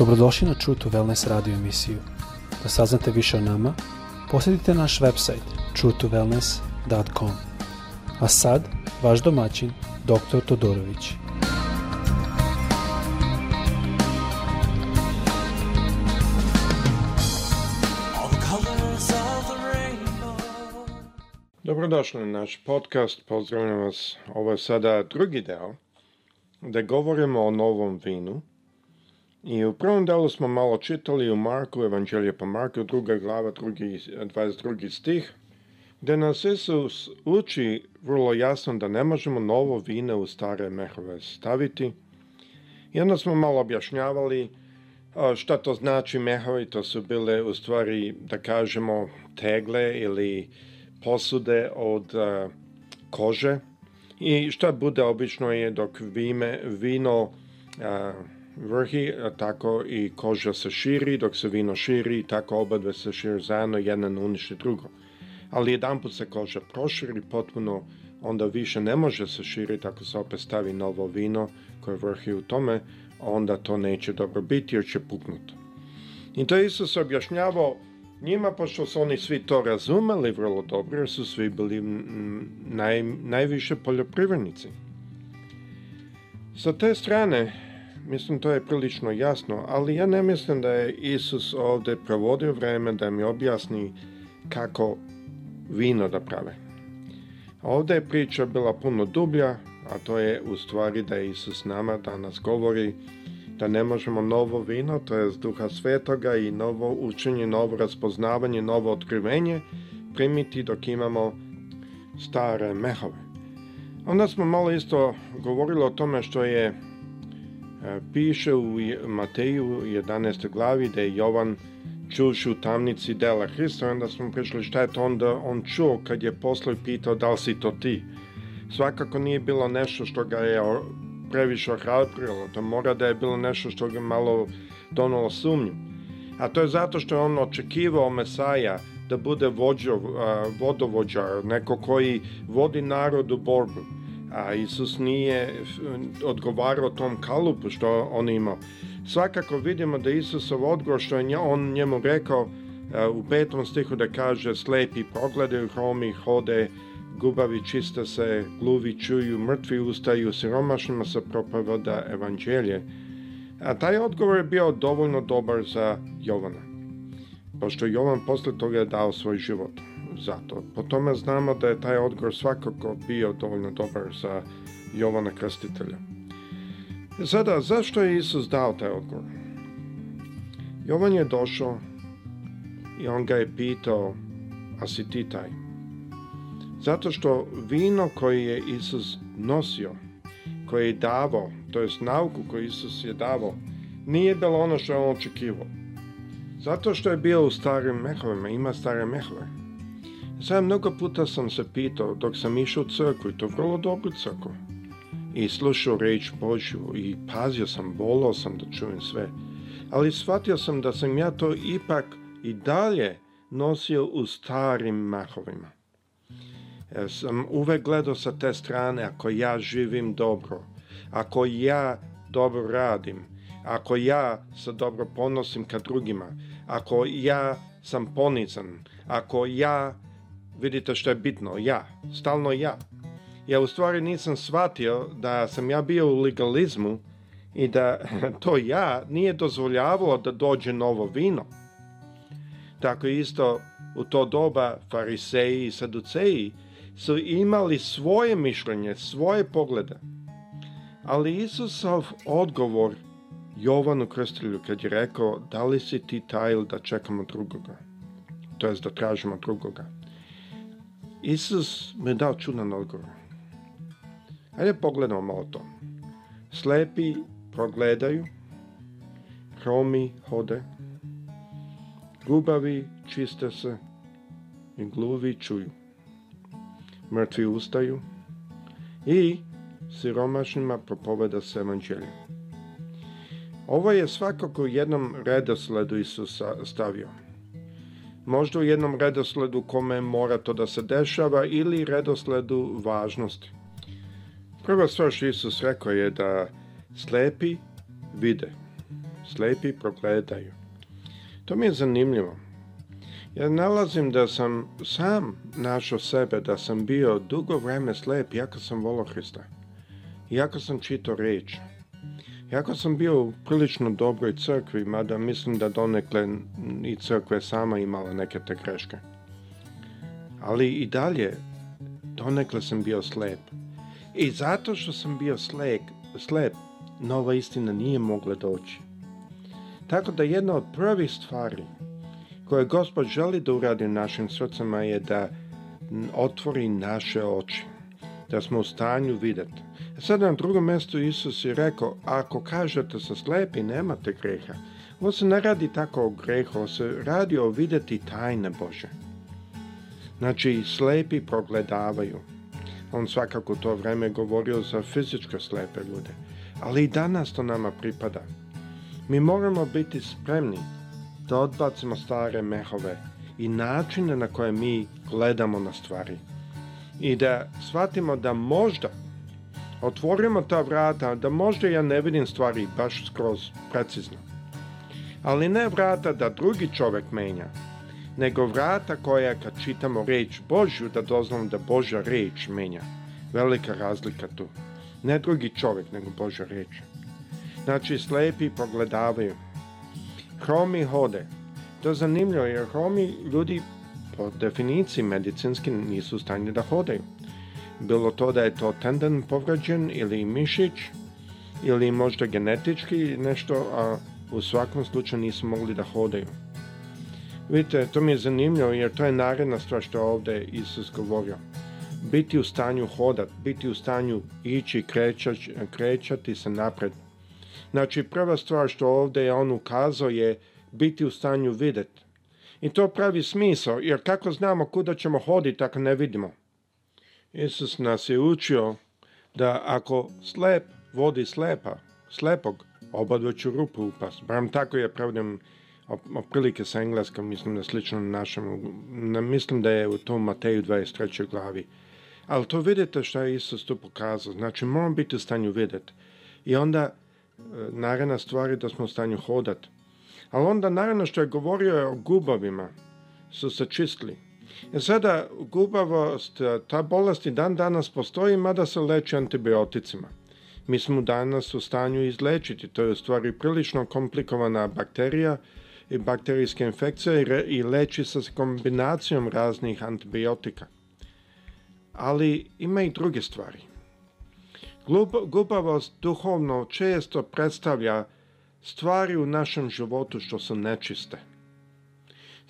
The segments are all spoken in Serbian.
Dobrodošli na True to Wellness radio emisiju. Da saznate više o nama, posjetite naš website truetowellness.com. A sad, vaš domaćin, dr. Todorović. Dobrodošli na naš podcast, pozdravljam vas. Ovo je sada drugi deo, da govorimo o novom vinu, I u prvom delu smo malo čitali u Marku, Evanđelje po Marku, druga glava, drugi, 22. stih, gde nas Isus uči vrlo jasno da ne možemo novo vino u stare mehove staviti. I onda smo malo objašnjavali šta to znači mehovi, to su bile u stvari, da kažemo, tegle ili posude od kože. I šta bude obično je dok vime, vino a, vrhi, tako i koža se širi, dok se vino širi i tako obadve se širi zajedno, jedna ne uništi drugo. Ali jedan put se koža proširi potpuno, onda više ne može se širiti ako se opet stavi novo vino koje vrhi u tome, onda to neće dobro biti jer će puknuti. I to Isus objašnjavao njima, pošto su oni svi to razumeli vrlo dobro, jer su svi bili naj, najviše poljoprivrednici. Sa te strane, Mislim, to je prilično jasno, ali ja ne mislim da je Isus ovde provodio vreme da mi objasni kako vino da prave. Ovde je priča bila puno dublja, a to je u stvari da je Isus nama danas govori da ne možemo novo vino, to je duha svetoga i novo učenje, novo raspoznavanje, novo otkrivenje primiti dok imamo stare mehove. Onda smo malo isto govorili o tome što je E, piše u Mateju 11. glavi da je Jovan čuši u tamnici dela Hrista, onda smo prišli šta je to onda on čuo kad je posle pitao da li si to ti. Svakako nije bilo nešto što ga je previše ohrabrilo, to mora da je bilo nešto što ga malo donalo sumnju. A to je zato što je on očekivao Mesaja da bude vođo, vodovođa, neko koji vodi narod u borbu a Isus nije eh, odgovarao tom kalupu što on imao. Svakako vidimo da Isusov odgovor što je on njemu rekao eh, u petom stihu da kaže slepi progledaju, hromi hode, gubavi čista se, gluvi čuju, mrtvi ustaju, siromašnima se propovoda evanđelje. A taj odgovor je bio dovoljno dobar za Jovana, pošto Jovan posle toga je dao svoj život zato. Po tome znamo da je taj odgovor svakako bio dovoljno dobar za Jovana Krstitelja. Sada, zašto je Isus dao taj odgovor? Jovan je došao i on ga je pitao, a si ti taj? Zato što vino koje je Isus nosio, koje je davao, to jest nauku koju Isus je davao, nije bilo ono što je on očekivao. Zato što je bio u starim mehovima, ima stare mehove. Znam, mnogo puta sam se pitao dok sam išao u crkvu i to vrlo dobru crkvu. I slušao reč Božju i pazio sam, bolao sam da čujem sve. Ali shvatio sam da sam ja to ipak i dalje nosio u starim mahovima. Ja e, sam uvek gledao sa te strane, ako ja živim dobro, ako ja dobro radim, ako ja se dobro ponosim ka drugima, ako ja sam ponizan, ako ja Vidite što je bitno, ja, stalno ja. Ja u stvari nisam shvatio da sam ja bio u legalizmu i da to ja nije dozvoljavalo da dođe novo vino. Tako isto u to doba fariseji i saduceji su imali svoje mišljenje, svoje poglede. Ali Isusov odgovor Jovanu Krstilju kad je rekao da li si ti taj ili da čekamo drugoga, to jest da tražimo drugoga. Isus mu je dao čudan odgovor. Hajde pogledamo malo to. Slepi progledaju, hromi hode, gubavi čiste se i gluvi čuju. Mrtvi ustaju i siromašnima propoveda se evanđelje. Ovo je svakako jednom redosledu Isusa stavio možda u jednom redosledu kome mora to da se dešava ili redosledu važnosti. Prva stvar što Isus rekao je da slepi vide, slepi progledaju. To mi je zanimljivo. Ja nalazim da sam sam našao sebe, da sam bio dugo vreme slep, iako sam volao Hrista. Jako sam čito reč, Jako sam bio u prilično dobroj crkvi, mada mislim da donekle i crkve sama imala neke te greške. Ali i dalje, donekle sam bio slep. I zato što sam bio slep, slep nova istina nije mogla doći. Tako da jedna od prvih stvari koje Gospod želi da uradi u našim srcama je da otvori naše oči, da smo u stanju vidjeti Sada na drugom mestu Isus je rekao, ako kažete sa da slepi, nemate greha. Ovo se ne radi tako o grehu, ovo se radi o videti tajne Bože. Znači, slepi progledavaju. On svakako to vreme govorio za fizičke slepe ljude. Ali i danas to nama pripada. Mi moramo biti spremni da odbacimo stare mehove i načine na koje mi gledamo na stvari. I da shvatimo da možda otvorimo ta vrata da možda ja ne vidim stvari baš skroz precizno. Ali ne vrata da drugi čovek menja, nego vrata koja kad čitamo reč Božju da doznam da Božja reč menja. Velika razlika tu. Ne drugi čovek, nego Božja reč. Znači, slepi pogledavaju. Hromi hode. To je zanimljivo jer hromi ljudi po definiciji medicinski nisu u stanju da hodaju bilo to da je to tendon povrađen ili mišić ili možda genetički nešto, a u svakom slučaju nisu mogli da hodaju. Vidite, to mi je zanimljivo jer to je naredna stvar što je ovde Isus govorio. Biti u stanju hodat, biti u stanju ići, krećać, krećati se napred. Znači, prva stvar što ovde je on ukazao je biti u stanju videti. I to pravi smisao, jer kako znamo kuda ćemo hoditi ako ne vidimo? Isus nas je učio da ako slep vodi slepa, slepog, obadvaću rupu upast. Bram tako je pravdam oprilike sa engleskom, mislim da slično našem, na, mislim da je u tom Mateju 23. glavi. Ali to vidite što je Isus tu pokazao, znači moramo biti u stanju videti. I onda e, naravna stvari da smo u stanju hodati. Ali onda naravno što je govorio je o gubovima, su se čistili, E sada, gubavost, ta bolest i dan danas postoji, mada se leči antibioticima. Mi smo danas u stanju izlečiti, to je u stvari prilično komplikovana bakterija i bakterijska infekcija i, re, i leči se kombinacijom raznih antibiotika. Ali ima i druge stvari. Glub, gubavost duhovno često predstavlja stvari u našem životu što su nečiste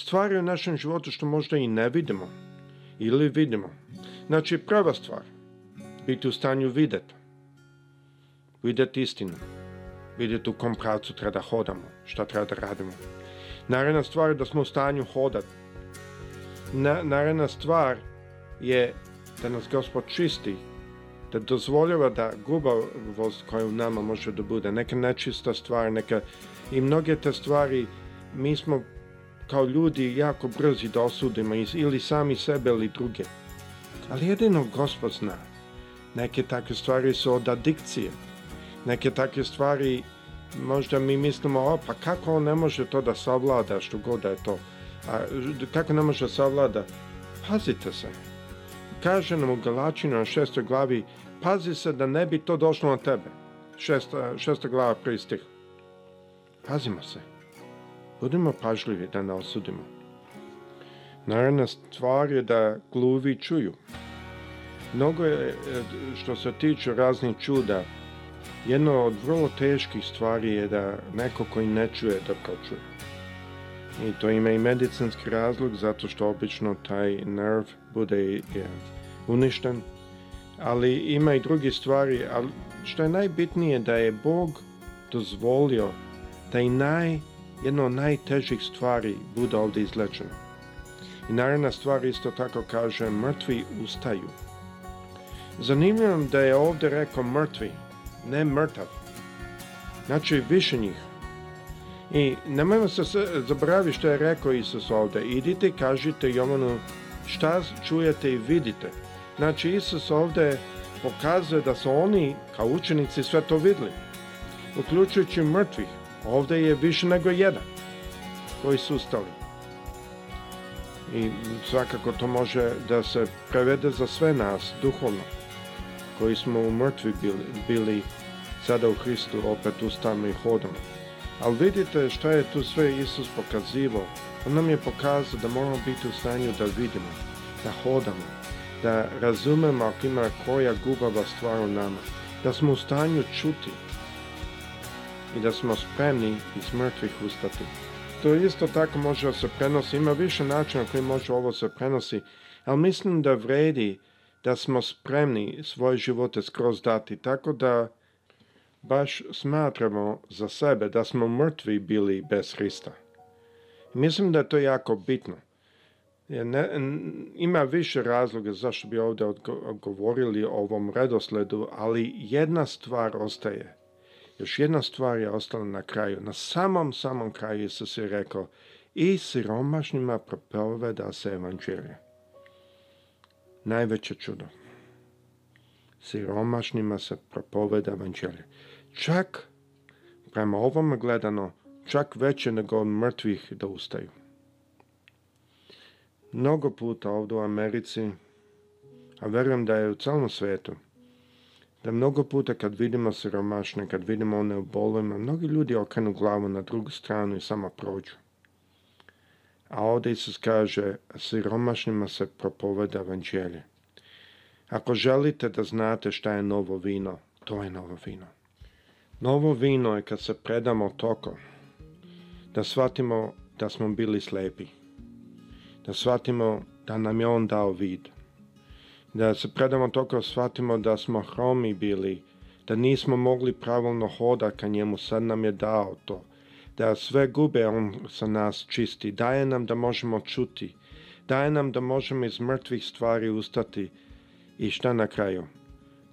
stvari u našem životu što možda i ne vidimo ili vidimo. Znači, prava stvar, biti u stanju videti. Videti istinu. Videti u kom pravcu treba da hodamo, šta treba da radimo. Naredna stvar je da smo u stanju hodati. Na, naredna stvar je da nas Gospod čisti, da dozvoljava da grubavost koja u nama može da bude, neka nečista stvar, neka i mnoge te stvari mi smo kao ljudi jako brzi da osudimo ili sami sebe ili druge. Ali jedino gospod zna. Neke takve stvari su od adikcije. Neke takve stvari možda mi mislimo, o, pa kako on ne može to da savlada, što god da je to. A, kako ne može da savlada? Pazite se. Kaže nam u Galačinu na šestoj glavi, pazi se da ne bi to došlo na tebe. Šesta, šesta glava pristih. Pazimo se. Budimo pažljivi da ne osudimo. Naravna stvar je da gluvi čuju. Mnogo je, e, što se tiče raznih čuda, Jedno od vrlo teških stvari je da neko koji ne čuje da pročuje. I to ima i medicinski razlog zato što obično taj nerv bude e, uništen. Ali ima i drugi stvari, ali što je najbitnije da je Bog dozvolio taj da naj jedno od najtežih stvari bude ovde izlečeno. I naredna stvar isto tako kaže, mrtvi ustaju. Zanimljivo nam da je ovde rekao mrtvi, ne mrtav. Znači više njih. I nemojmo se zaboraviti što je rekao Isus ovde. Idite kažite Jovanu šta čujete i vidite. Znači Isus ovde pokazuje da su oni kao učenici sve to videli, uključujući mrtvih. Ovde je više nego jedan koji su ustali. I svakako to može da se prevede za sve nas, duhovno, koji smo u mrtvi bili, bili sada u Hristu opet ustavno i hodamo. Ali vidite šta je tu sve Isus pokazivao. On nam je pokazao da moramo biti u stanju da vidimo, da hodamo, da razumemo ako ima koja gubava stvar u nama, da smo u stanju čuti, i da smo spremni iz mrtvih ustati. To isto tako može da se prenosi, ima više načina koji može ovo se prenosi, ali mislim da vredi da smo spremni svoje živote skroz dati, tako da baš smatramo za sebe da smo mrtvi bili bez Hrista. Mislim da je to jako bitno. Ne, ima više razloga zašto bi ovdje govorili o ovom redosledu, ali jedna stvar ostaje – Još jedna stvar je ostala na kraju. Na samom, samom kraju Isus je rekao i siromašnjima propoveda se evanđelje. Najveće čudo. Siromašnjima se propoveda evanđelje. Čak, prema ovome gledano, čak veće nego mrtvih da ustaju. Mnogo puta ovdje u Americi, a verujem da je u celom svetu, Da mnogo puta kad vidimo siromašne, kad vidimo one u bolima, mnogi ljudi okrenu glavu na drugu stranu i samo prođu. A ovde Isus kaže, siromašnima se propoveda evanđelje. Ako želite da znate šta je novo vino, to je novo vino. Novo vino je kad se predamo toko, da shvatimo da smo bili slepi, da shvatimo da nam je On dao vid, da se predamo toga shvatimo da smo hromi bili, da nismo mogli pravilno hoda ka njemu, sad nam je dao to. Da sve gube on sa nas čisti, daje nam da možemo čuti, daje nam da možemo iz mrtvih stvari ustati i šta na kraju?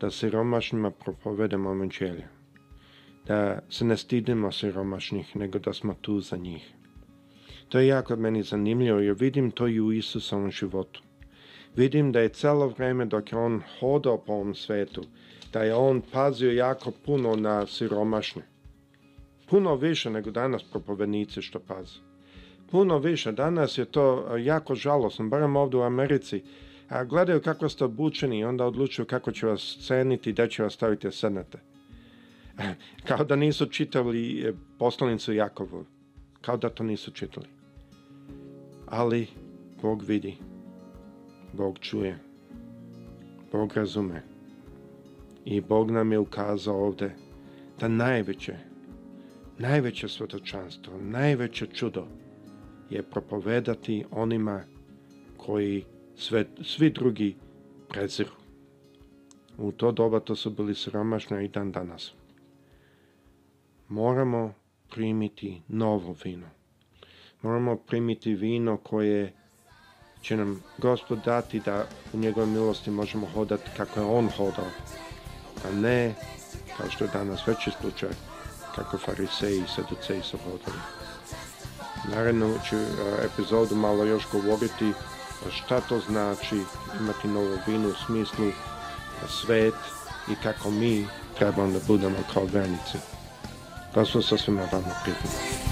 Da se siromašnima propovedemo evanđelje. Da se ne stidimo siromašnih, nego da smo tu za njih. To je jako meni zanimljivo jer vidim to i u Isusovom životu. Vidim da je celo vreme dok je on hodao po ovom svetu, da je on pazio jako puno na siromašne. Puno više nego danas propovednici što paze. Puno više. Danas je to e, jako žalosno, barem ovde u Americi. A gledaju kako ste obučeni i onda odlučuju kako će vas ceniti i da će vas staviti srnate. E, kao da nisu čitali e, poslanicu Jakovu. Kao da to nisu čitali. Ali Bog vidi Bog čuje, Bog razume i Bog nam je ukazao ovde da najveće, najveće svetočanstvo, najveće čudo je propovedati onima koji sve, svi drugi preziru. U to doba to su bili sromašni i dan danas. Moramo primiti novo vino. Moramo primiti vino koje je će nam gospod dati da u njegove milosti možemo hodati kako je on hodao, a ne kao što je danas veći slučaj kako fariseji i saduceji su hodali. Naravno ću e, epizodu malo još govoriti šta to znači imati novovinu u smislu da svet i kako mi trebamo da budemo kao granice. Gospod sa svima vama prijatelj.